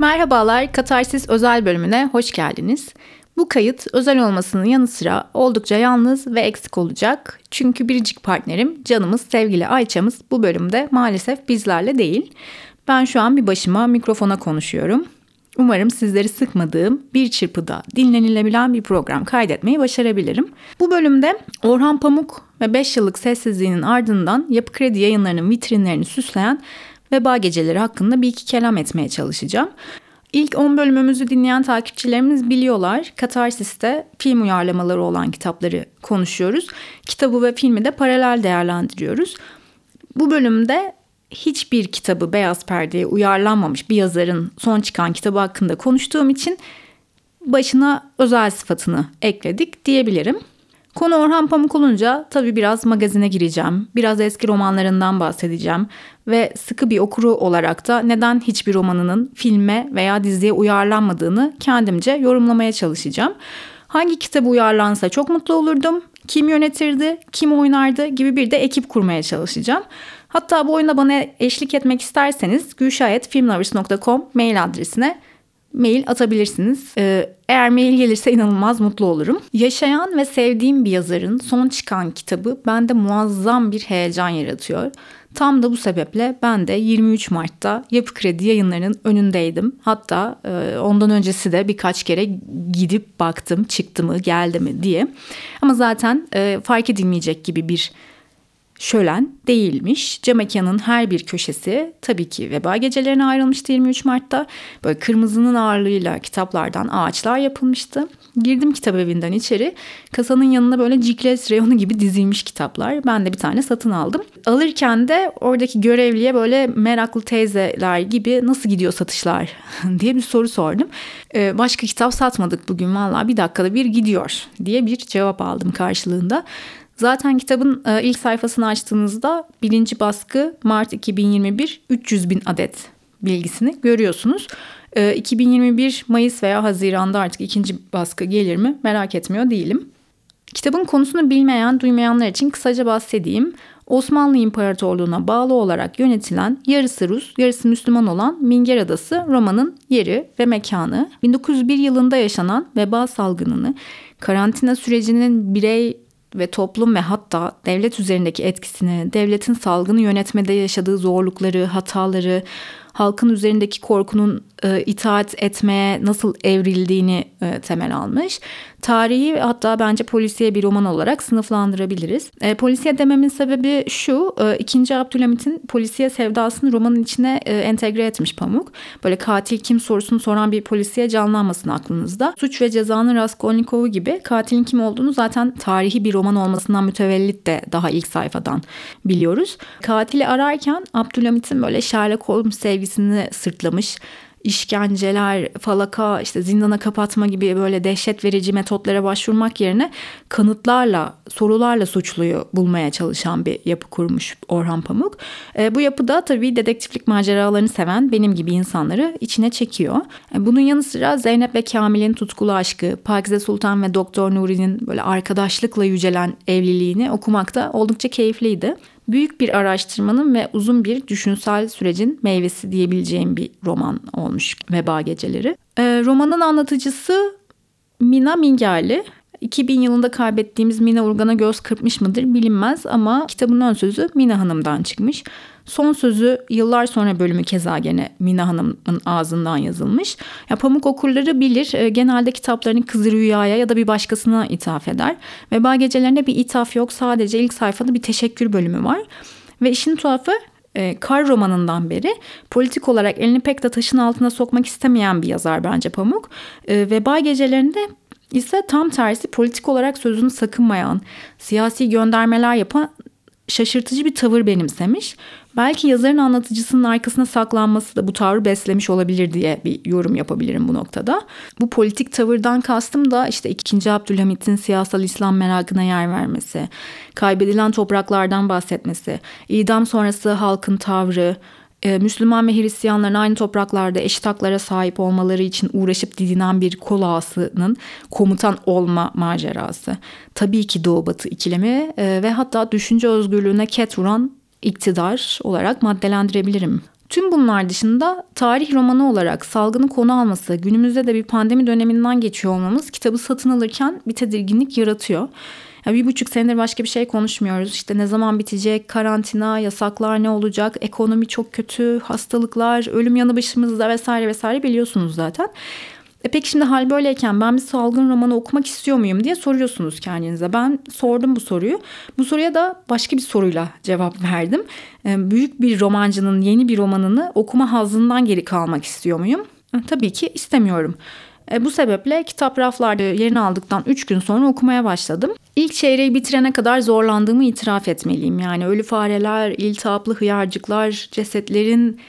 Merhabalar, Katarsis özel bölümüne hoş geldiniz. Bu kayıt özel olmasının yanı sıra oldukça yalnız ve eksik olacak. Çünkü biricik partnerim, canımız, sevgili Ayça'mız bu bölümde maalesef bizlerle değil. Ben şu an bir başıma mikrofona konuşuyorum. Umarım sizleri sıkmadığım bir çırpıda dinlenilebilen bir program kaydetmeyi başarabilirim. Bu bölümde Orhan Pamuk ve 5 yıllık sessizliğinin ardından Yapı Kredi yayınlarının vitrinlerini süsleyen veba geceleri hakkında bir iki kelam etmeye çalışacağım. İlk 10 bölümümüzü dinleyen takipçilerimiz biliyorlar. Katarsis'te film uyarlamaları olan kitapları konuşuyoruz. Kitabı ve filmi de paralel değerlendiriyoruz. Bu bölümde hiçbir kitabı beyaz perdeye uyarlanmamış bir yazarın son çıkan kitabı hakkında konuştuğum için başına özel sıfatını ekledik diyebilirim. Konu Orhan Pamuk olunca tabii biraz magazine gireceğim, biraz eski romanlarından bahsedeceğim ve sıkı bir okuru olarak da neden hiçbir romanının filme veya diziye uyarlanmadığını kendimce yorumlamaya çalışacağım. Hangi kitabı uyarlansa çok mutlu olurdum, kim yönetirdi, kim oynardı gibi bir de ekip kurmaya çalışacağım. Hatta bu oyuna bana eşlik etmek isterseniz gülşayetfilmlovers.com mail adresine mail atabilirsiniz. Ee, eğer mail gelirse inanılmaz mutlu olurum. Yaşayan ve sevdiğim bir yazarın son çıkan kitabı bende muazzam bir heyecan yaratıyor. Tam da bu sebeple ben de 23 Mart'ta Yapı Kredi yayınlarının önündeydim. Hatta e, ondan öncesi de birkaç kere gidip baktım çıktı mı geldi mi diye. Ama zaten e, fark edilmeyecek gibi bir şölen değilmiş. Cam mekanın her bir köşesi tabii ki veba gecelerine ayrılmıştı 23 Mart'ta. Böyle kırmızının ağırlığıyla kitaplardan ağaçlar yapılmıştı. Girdim kitap evinden içeri. Kasanın yanına böyle ciklet reyonu gibi dizilmiş kitaplar. Ben de bir tane satın aldım. Alırken de oradaki görevliye böyle meraklı teyzeler gibi nasıl gidiyor satışlar diye bir soru sordum. Ee, başka kitap satmadık bugün valla bir dakikada bir gidiyor diye bir cevap aldım karşılığında. Zaten kitabın e, ilk sayfasını açtığınızda birinci baskı Mart 2021 300 bin adet bilgisini görüyorsunuz. 2021 e, Mayıs veya Haziran'da artık ikinci baskı gelir mi merak etmiyor değilim. Kitabın konusunu bilmeyen, duymayanlar için kısaca bahsedeyim. Osmanlı İmparatorluğu'na bağlı olarak yönetilen yarısı Rus, yarısı Müslüman olan Minger Adası Roma'nın yeri ve mekanı. 1901 yılında yaşanan veba salgınını, karantina sürecinin birey ve toplum ve hatta devlet üzerindeki etkisini, devletin salgını yönetmede yaşadığı zorlukları, hataları, halkın üzerindeki korkunun e, itaat etmeye nasıl evrildiğini e, temel almış. Tarihi hatta bence polisiye bir roman olarak sınıflandırabiliriz. E, polisiye dememin sebebi şu, e, 2. Abdülhamit'in polisiye sevdasını romanın içine e, entegre etmiş Pamuk. Böyle katil kim sorusunu soran bir polisiye canlanmasın aklınızda. Suç ve Ceza'nın Raskolnikov'u gibi katilin kim olduğunu zaten tarihi bir roman olmasından mütevellit de daha ilk sayfadan biliyoruz. Katili ararken Abdülhamit'in böyle Sherlock Holmes sevgisini sırtlamış işkenceler, falaka, işte zindana kapatma gibi böyle dehşet verici metotlara başvurmak yerine kanıtlarla, sorularla suçluyu bulmaya çalışan bir yapı kurmuş Orhan Pamuk. E, bu yapıda tabii dedektiflik maceralarını seven benim gibi insanları içine çekiyor. E, bunun yanı sıra Zeynep ve Kamil'in tutkulu aşkı, Pakize Sultan ve Doktor Nuri'nin böyle arkadaşlıkla yücelen evliliğini okumak da oldukça keyifliydi büyük bir araştırmanın ve uzun bir düşünsel sürecin meyvesi diyebileceğim bir roman olmuş Veba Geceleri. E, romanın anlatıcısı Mina Mingerli. 2000 yılında kaybettiğimiz Mina Urgan'a göz kırpmış mıdır bilinmez ama kitabın ön sözü Mina Hanım'dan çıkmış. Son sözü yıllar sonra bölümü keza gene Mina Hanım'ın ağzından yazılmış. Ya Pamuk okurları bilir e, genelde kitaplarını Kızı Rüya'ya ya da bir başkasına ithaf eder. Veba gecelerine bir ithaf yok sadece ilk sayfada bir teşekkür bölümü var. Ve işin tuhafı e, Kar romanından beri politik olarak elini pek de taşın altına sokmak istemeyen bir yazar bence Pamuk. E, Veba gecelerinde ise tam tersi politik olarak sözünü sakınmayan, siyasi göndermeler yapan şaşırtıcı bir tavır benimsemiş. Belki yazarın anlatıcısının arkasına saklanması da bu tavrı beslemiş olabilir diye bir yorum yapabilirim bu noktada. Bu politik tavırdan kastım da işte 2. Abdülhamit'in siyasal İslam merakına yer vermesi, kaybedilen topraklardan bahsetmesi, idam sonrası halkın tavrı, e, Müslüman ve Hristiyanların aynı topraklarda eşit haklara sahip olmaları için uğraşıp didinen bir kol ağasının komutan olma macerası. Tabii ki Doğu Batı ikilemi e, ve hatta düşünce özgürlüğüne ket vuran iktidar olarak maddelendirebilirim. Tüm bunlar dışında tarih romanı olarak salgını konu alması, günümüzde de bir pandemi döneminden geçiyor olmamız kitabı satın alırken bir tedirginlik yaratıyor. Yani bir buçuk senedir başka bir şey konuşmuyoruz. İşte ne zaman bitecek, karantina, yasaklar ne olacak, ekonomi çok kötü, hastalıklar, ölüm yanı başımızda vesaire vesaire biliyorsunuz zaten. E peki şimdi hal böyleyken ben bir salgın romanı okumak istiyor muyum diye soruyorsunuz kendinize. Ben sordum bu soruyu. Bu soruya da başka bir soruyla cevap verdim. E, büyük bir romancının yeni bir romanını okuma hazından geri kalmak istiyor muyum? E, tabii ki istemiyorum. E, bu sebeple kitap raflarda yerini aldıktan 3 gün sonra okumaya başladım. İlk çeyreği bitirene kadar zorlandığımı itiraf etmeliyim. Yani ölü fareler, iltihaplı hıyarcıklar, cesetlerin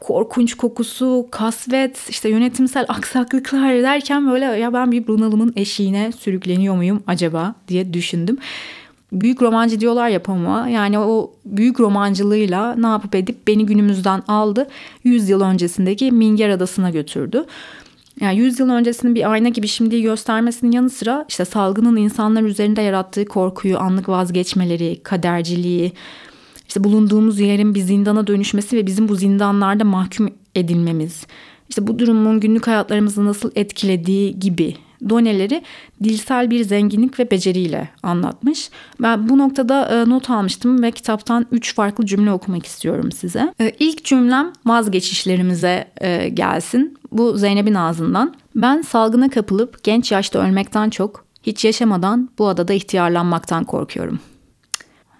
korkunç kokusu, kasvet, işte yönetimsel aksaklıklar derken böyle ya ben bir bunalımın eşiğine sürükleniyor muyum acaba diye düşündüm. Büyük romancı diyorlar ya Pamuk'a. Yani o büyük romancılığıyla ne yapıp edip beni günümüzden aldı. 100 yıl öncesindeki Minger Adası'na götürdü. Yani 100 yıl öncesinin bir ayna gibi şimdiyi göstermesinin yanı sıra işte salgının insanlar üzerinde yarattığı korkuyu, anlık vazgeçmeleri, kaderciliği, işte bulunduğumuz yerin bir zindana dönüşmesi ve bizim bu zindanlarda mahkum edilmemiz. İşte bu durumun günlük hayatlarımızı nasıl etkilediği gibi doneleri dilsel bir zenginlik ve beceriyle anlatmış. Ben bu noktada e, not almıştım ve kitaptan üç farklı cümle okumak istiyorum size. E, ilk cümlem vazgeçişlerimize e, gelsin. Bu Zeynep'in ağzından. Ben salgına kapılıp genç yaşta ölmekten çok hiç yaşamadan bu adada ihtiyarlanmaktan korkuyorum.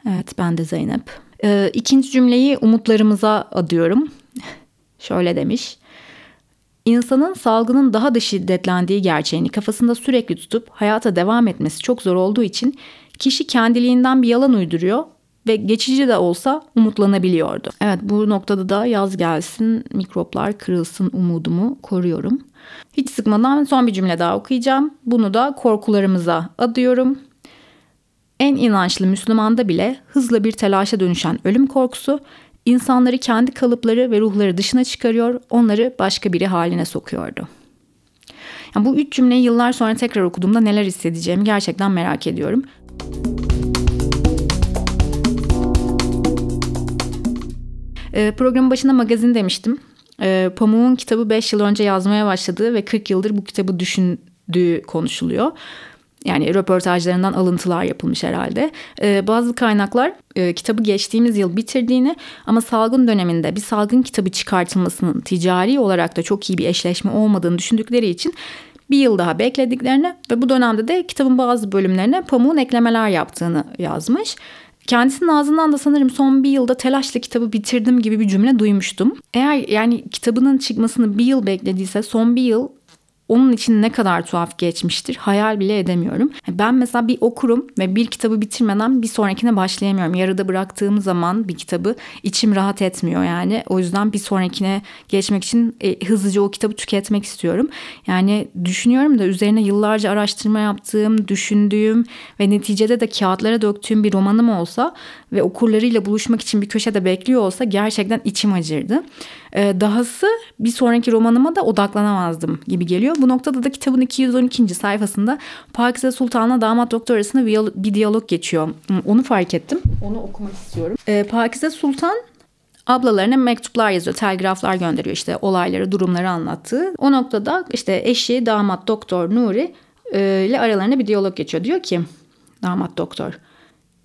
Evet ben de Zeynep. İkinci cümleyi umutlarımıza adıyorum. Şöyle demiş. İnsanın salgının daha da şiddetlendiği gerçeğini kafasında sürekli tutup hayata devam etmesi çok zor olduğu için kişi kendiliğinden bir yalan uyduruyor ve geçici de olsa umutlanabiliyordu. Evet bu noktada da yaz gelsin, mikroplar kırılsın umudumu koruyorum. Hiç sıkmadan son bir cümle daha okuyacağım. Bunu da korkularımıza adıyorum. En inançlı Müslümanda bile hızla bir telaşa dönüşen ölüm korkusu insanları kendi kalıpları ve ruhları dışına çıkarıyor, onları başka biri haline sokuyordu. Yani bu üç cümleyi yıllar sonra tekrar okuduğumda neler hissedeceğimi gerçekten merak ediyorum. Ee, programın başında magazin demiştim. Ee, Pamuk'un kitabı 5 yıl önce yazmaya başladığı ve 40 yıldır bu kitabı düşündüğü konuşuluyor. Yani röportajlarından alıntılar yapılmış herhalde. Ee, bazı kaynaklar e, kitabı geçtiğimiz yıl bitirdiğini ama salgın döneminde bir salgın kitabı çıkartılmasının ticari olarak da çok iyi bir eşleşme olmadığını düşündükleri için bir yıl daha beklediklerini ve bu dönemde de kitabın bazı bölümlerine pamuğun eklemeler yaptığını yazmış. Kendisinin ağzından da sanırım son bir yılda telaşla kitabı bitirdim gibi bir cümle duymuştum. Eğer yani kitabının çıkmasını bir yıl beklediyse son bir yıl onun için ne kadar tuhaf geçmiştir hayal bile edemiyorum. Ben mesela bir okurum ve bir kitabı bitirmeden bir sonrakine başlayamıyorum. Yarıda bıraktığım zaman bir kitabı içim rahat etmiyor yani. O yüzden bir sonrakine geçmek için e, hızlıca o kitabı tüketmek istiyorum. Yani düşünüyorum da üzerine yıllarca araştırma yaptığım, düşündüğüm ve neticede de kağıtlara döktüğüm bir romanım olsa ve okurlarıyla buluşmak için bir köşede bekliyor olsa gerçekten içim acırdı. Ee, dahası bir sonraki romanıma da odaklanamazdım gibi geliyor. Bu noktada da kitabın 212. sayfasında Pakize Sultan'la damat doktor arasında bir diyalog geçiyor. Onu fark ettim. Onu okumak istiyorum. Ee, Pakize Sultan ablalarına mektuplar yazıyor, telgraflar gönderiyor işte olayları, durumları anlattığı. O noktada işte eşi damat doktor Nuri e, ile aralarında bir diyalog geçiyor. Diyor ki damat doktor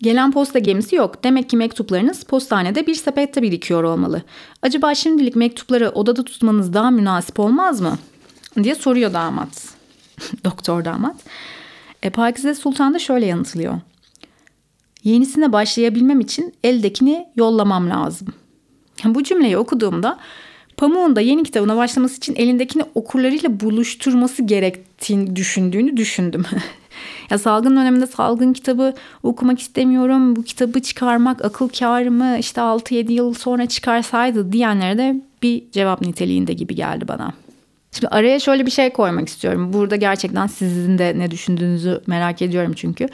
Gelen posta gemisi yok. Demek ki mektuplarınız postanede bir sepette birikiyor olmalı. Acaba şimdilik mektupları odada tutmanız daha münasip olmaz mı? Diye soruyor damat. Doktor damat. E, Pakize Sultan da şöyle yanıtlıyor. Yenisine başlayabilmem için eldekini yollamam lazım. Bu cümleyi okuduğumda Pamuk'un da yeni kitabına başlaması için elindekini okurlarıyla buluşturması gerektiğini düşündüğünü düşündüm. Ya salgın döneminde salgın kitabı okumak istemiyorum. Bu kitabı çıkarmak akıl kârı mı? İşte 6-7 yıl sonra çıkarsaydı diyenlere de bir cevap niteliğinde gibi geldi bana. Şimdi araya şöyle bir şey koymak istiyorum. Burada gerçekten sizin de ne düşündüğünüzü merak ediyorum çünkü.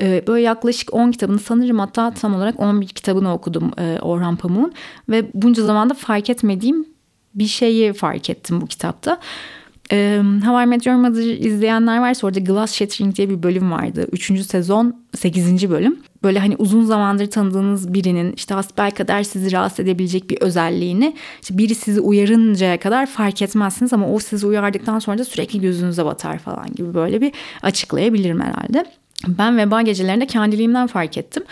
Ee, böyle yaklaşık 10 kitabını sanırım hatta tam olarak 11 kitabını okudum e, Orhan Pamuk'un. Ve bunca zamanda fark etmediğim bir şeyi fark ettim bu kitapta. E, How I Met Your Mother izleyenler varsa orada Glass Shattering diye bir bölüm vardı. Üçüncü sezon sekizinci bölüm. Böyle hani uzun zamandır tanıdığınız birinin işte kadar sizi rahatsız edebilecek bir özelliğini işte biri sizi uyarıncaya kadar fark etmezsiniz ama o sizi uyardıktan sonra da sürekli gözünüze batar falan gibi böyle bir açıklayabilirim herhalde. Ben veba gecelerinde kendiliğimden fark ettim.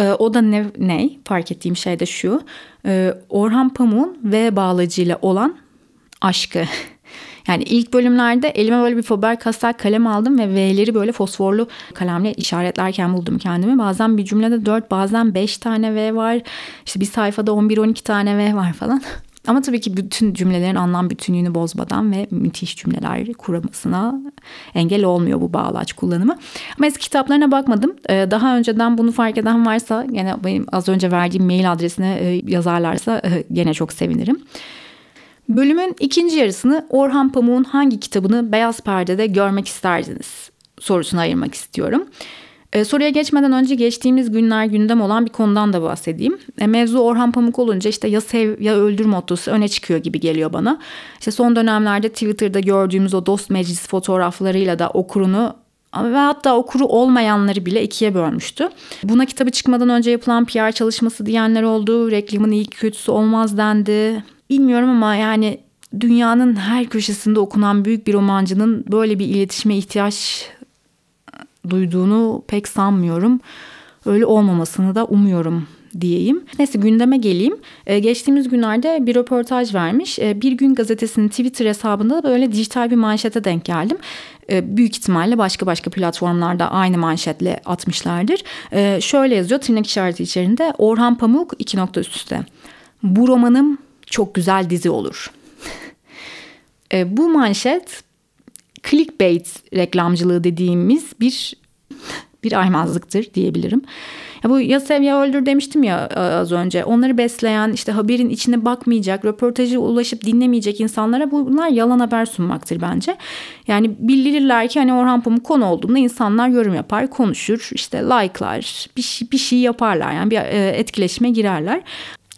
Ee, o da ne, ne? Fark ettiğim şey de şu. Ee, Orhan Pamuk'un V bağlacıyla olan aşkı. Yani ilk bölümlerde elime böyle bir Faber Castell kalem aldım ve V'leri böyle fosforlu kalemle işaretlerken buldum kendimi. Bazen bir cümlede 4 bazen 5 tane V var. İşte bir sayfada 11-12 tane V var falan. Ama tabii ki bütün cümlelerin anlam bütünlüğünü bozmadan ve müthiş cümleler kurmasına engel olmuyor bu bağlaç kullanımı. Ama eski kitaplarına bakmadım. Ee, daha önceden bunu fark eden varsa gene benim az önce verdiğim mail adresine e, yazarlarsa e, gene çok sevinirim. Bölümün ikinci yarısını Orhan Pamuk'un hangi kitabını beyaz perdede görmek isterdiniz sorusuna ayırmak istiyorum. E, soruya geçmeden önce geçtiğimiz günler gündem olan bir konudan da bahsedeyim. E, mevzu Orhan Pamuk olunca işte ya sev ya öldür mottosu öne çıkıyor gibi geliyor bana. İşte son dönemlerde Twitter'da gördüğümüz o dost meclis fotoğraflarıyla da okurunu ve hatta okuru olmayanları bile ikiye bölmüştü. Buna kitabı çıkmadan önce yapılan PR çalışması diyenler oldu. Reklamın iyi kötüsü olmaz dendi. Bilmiyorum ama yani dünyanın her köşesinde okunan büyük bir romancının böyle bir iletişime ihtiyaç duyduğunu pek sanmıyorum. Öyle olmamasını da umuyorum diyeyim. Neyse gündeme geleyim. Ee, geçtiğimiz günlerde bir röportaj vermiş. Ee, bir gün gazetesinin Twitter hesabında böyle dijital bir manşete denk geldim. Ee, büyük ihtimalle başka başka platformlarda aynı manşetle atmışlardır. Ee, şöyle yazıyor tırnak işareti içerisinde Orhan Pamuk iki nokta üst üste. Bu romanım çok güzel dizi olur. Ee, bu manşet clickbait reklamcılığı dediğimiz bir bir aymazlıktır diyebilirim. Ya bu ya sev ya öldür demiştim ya e, az önce. Onları besleyen işte haberin içine bakmayacak, röportajı ulaşıp dinlemeyecek insanlara bunlar yalan haber sunmaktır bence. Yani bildirirler ki hani Orhan Pamuk konu olduğunda insanlar yorum yapar, konuşur, işte like'lar, bir şey, bir şey yaparlar. Yani bir e, etkileşime girerler.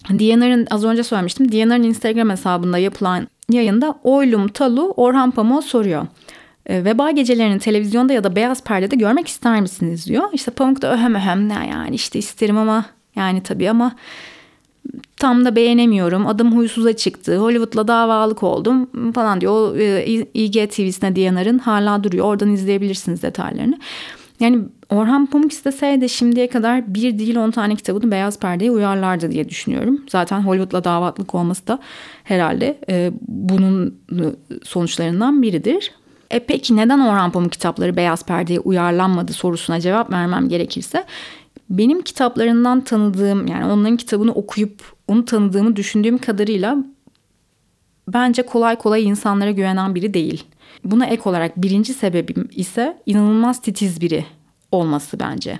DNR'ın az önce söylemiştim. DNR'ın Instagram hesabında yapılan yayında Oylum Talu Orhan Pamuk'a soruyor. E, veba gecelerini televizyonda ya da beyaz perdede görmek ister misiniz diyor. İşte Pamuk da öhem öhem ne yani işte isterim ama yani tabii ama tam da beğenemiyorum. Adım huysuza çıktı. Hollywood'la davalık oldum falan diyor. O e, DNR'ın hala duruyor. Oradan izleyebilirsiniz detaylarını. Yani Orhan Pamuk isteseydi şimdiye kadar bir değil on tane kitabını beyaz perdeye uyarlardı diye düşünüyorum. Zaten Hollywood'la davatlık olması da herhalde e, bunun sonuçlarından biridir. E peki neden Orhan Pamuk kitapları beyaz perdeye uyarlanmadı sorusuna cevap vermem gerekirse benim kitaplarından tanıdığım yani onların kitabını okuyup onu tanıdığımı düşündüğüm kadarıyla bence kolay kolay insanlara güvenen biri değil. Buna ek olarak birinci sebebim ise inanılmaz titiz biri olması bence.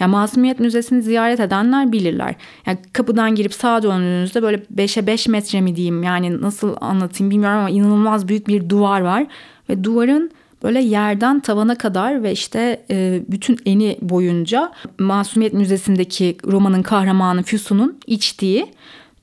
Yani Masumiyet Müzesi'ni ziyaret edenler bilirler. Yani kapıdan girip sağa döndüğünüzde böyle 5'e 5 metre mi diyeyim yani nasıl anlatayım bilmiyorum ama inanılmaz büyük bir duvar var. Ve duvarın böyle yerden tavana kadar ve işte e, bütün eni boyunca Masumiyet Müzesi'ndeki romanın kahramanı Füsun'un içtiği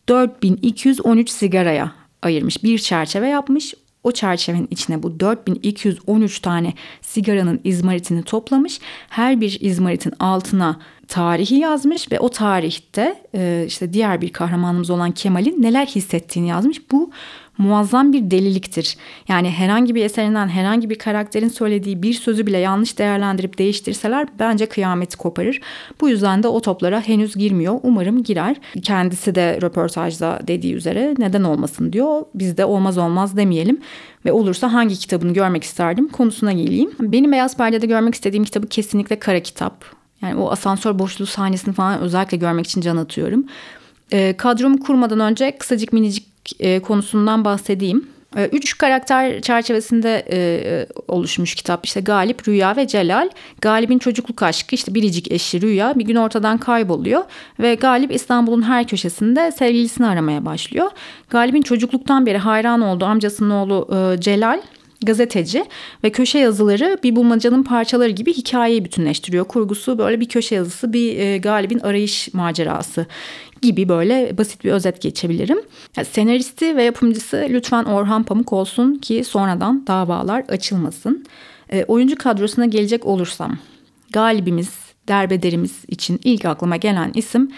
4213 sigaraya ayırmış. Bir çerçeve yapmış. O çerçevenin içine bu 4213 tane sigaranın izmaritini toplamış. Her bir izmaritin altına tarihi yazmış ve o tarihte işte diğer bir kahramanımız olan Kemal'in neler hissettiğini yazmış. Bu muazzam bir deliliktir. Yani herhangi bir eserinden herhangi bir karakterin söylediği bir sözü bile yanlış değerlendirip değiştirseler bence kıyameti koparır. Bu yüzden de o toplara henüz girmiyor. Umarım girer. Kendisi de röportajda dediği üzere neden olmasın diyor. Biz de olmaz olmaz demeyelim. Ve olursa hangi kitabını görmek isterdim konusuna geleyim. Benim Beyaz Perde'de görmek istediğim kitabı kesinlikle Kara Kitap. Yani o asansör boşluğu sahnesini falan özellikle görmek için can atıyorum. E, kadromu kurmadan önce kısacık minicik e, konusundan bahsedeyim. E, üç karakter çerçevesinde e, oluşmuş kitap işte Galip, Rüya ve Celal. Galip'in çocukluk aşkı işte biricik eşi Rüya bir gün ortadan kayboluyor. Ve Galip İstanbul'un her köşesinde sevgilisini aramaya başlıyor. Galip'in çocukluktan beri hayran olduğu amcasının oğlu e, Celal gazeteci ve köşe yazıları bir bulmacanın parçaları gibi hikayeyi bütünleştiriyor. Kurgusu böyle bir köşe yazısı, bir e, galibin arayış macerası gibi böyle basit bir özet geçebilirim. Senaristi ve yapımcısı lütfen Orhan Pamuk olsun ki sonradan davalar açılmasın. E, oyuncu kadrosuna gelecek olursam galibimiz, derbederimiz için ilk aklıma gelen isim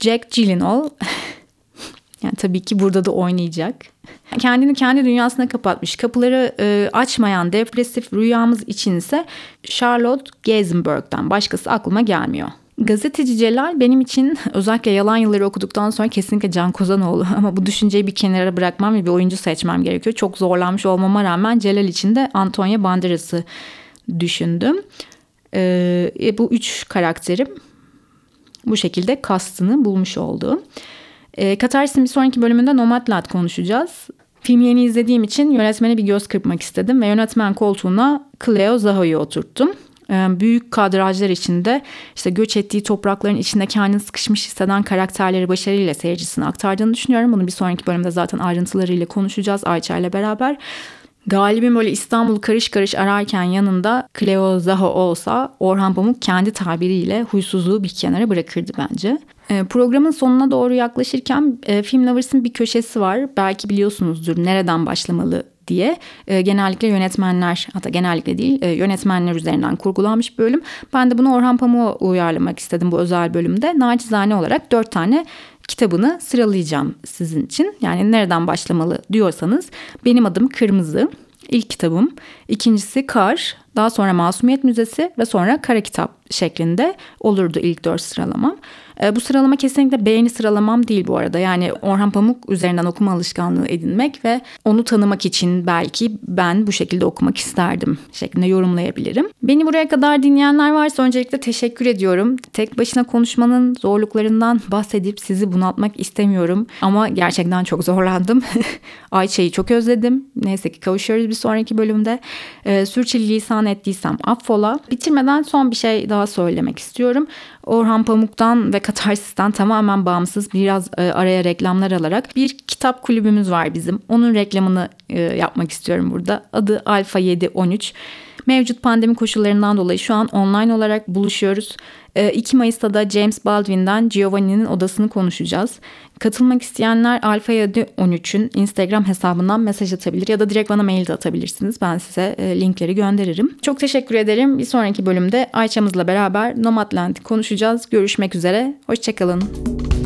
Jack Gyllenhaal. yani tabii ki burada da oynayacak. Kendini kendi dünyasına kapatmış, kapıları e, açmayan depresif rüyamız için ise Charlotte Gainsbourg'dan başkası aklıma gelmiyor. Gazeteci Celal benim için özellikle yalan yılları okuduktan sonra kesinlikle Can Kozanoğlu ama bu düşünceyi bir kenara bırakmam ve bir oyuncu seçmem gerekiyor. Çok zorlanmış olmama rağmen Celal için de Antonio Banderas'ı düşündüm. Ee, bu üç karakterim bu şekilde kastını bulmuş oldu. Ee, Katarsis'in bir sonraki bölümünde Nomadland konuşacağız. Film yeni izlediğim için yönetmene bir göz kırpmak istedim ve yönetmen koltuğuna Cleo Zaho'yu oturttum. Ee, büyük kadrajlar içinde işte göç ettiği toprakların içinde kendini sıkışmış hisseden karakterleri başarıyla seyircisine aktardığını düşünüyorum. Bunu bir sonraki bölümde zaten ayrıntılarıyla konuşacağız Ayça ile beraber. Galibim böyle İstanbul karış karış ararken yanında Cleo Zaho olsa Orhan Pamuk kendi tabiriyle huysuzluğu bir kenara bırakırdı bence. E, programın sonuna doğru yaklaşırken e, Film Lovers'ın bir köşesi var. Belki biliyorsunuzdur nereden başlamalı diye e, genellikle yönetmenler hatta genellikle değil e, yönetmenler üzerinden kurgulanmış bir bölüm. Ben de bunu Orhan Pamuk'a uyarlamak istedim bu özel bölümde. Nacizane olarak dört tane kitabını sıralayacağım sizin için. Yani nereden başlamalı diyorsanız benim adım Kırmızı ilk kitabım. İkincisi Kar, daha sonra Masumiyet Müzesi ve sonra Kara Kitap şeklinde olurdu ilk dört sıralamam. E, bu sıralama kesinlikle beğeni sıralamam değil bu arada. Yani Orhan Pamuk üzerinden okuma alışkanlığı edinmek ve onu tanımak için belki ben bu şekilde okumak isterdim şeklinde yorumlayabilirim. Beni buraya kadar dinleyenler varsa öncelikle teşekkür ediyorum. Tek başına konuşmanın zorluklarından bahsedip sizi bunaltmak istemiyorum. Ama gerçekten çok zorlandım. Ayça'yı çok özledim. Neyse ki kavuşuyoruz bir sonraki bölümde. E, sürçülisan ettiysem affola. Bitirmeden son bir şey daha söylemek istiyorum. Orhan Pamuk'tan ve Katarsis'ten tamamen bağımsız biraz e, araya reklamlar alarak bir kitap kulübümüz var bizim. Onun reklamını e, yapmak istiyorum burada. Adı Alfa 713. Mevcut pandemi koşullarından dolayı şu an online olarak buluşuyoruz. 2 ee, Mayıs'ta da James Baldwin'den Giovanni'nin odasını konuşacağız. Katılmak isteyenler Alfa 13'ün Instagram hesabından mesaj atabilir ya da direkt bana mail de atabilirsiniz. Ben size e, linkleri gönderirim. Çok teşekkür ederim. Bir sonraki bölümde Ayça'mızla beraber Nomadland konuşacağız. Görüşmek üzere. Hoşçakalın.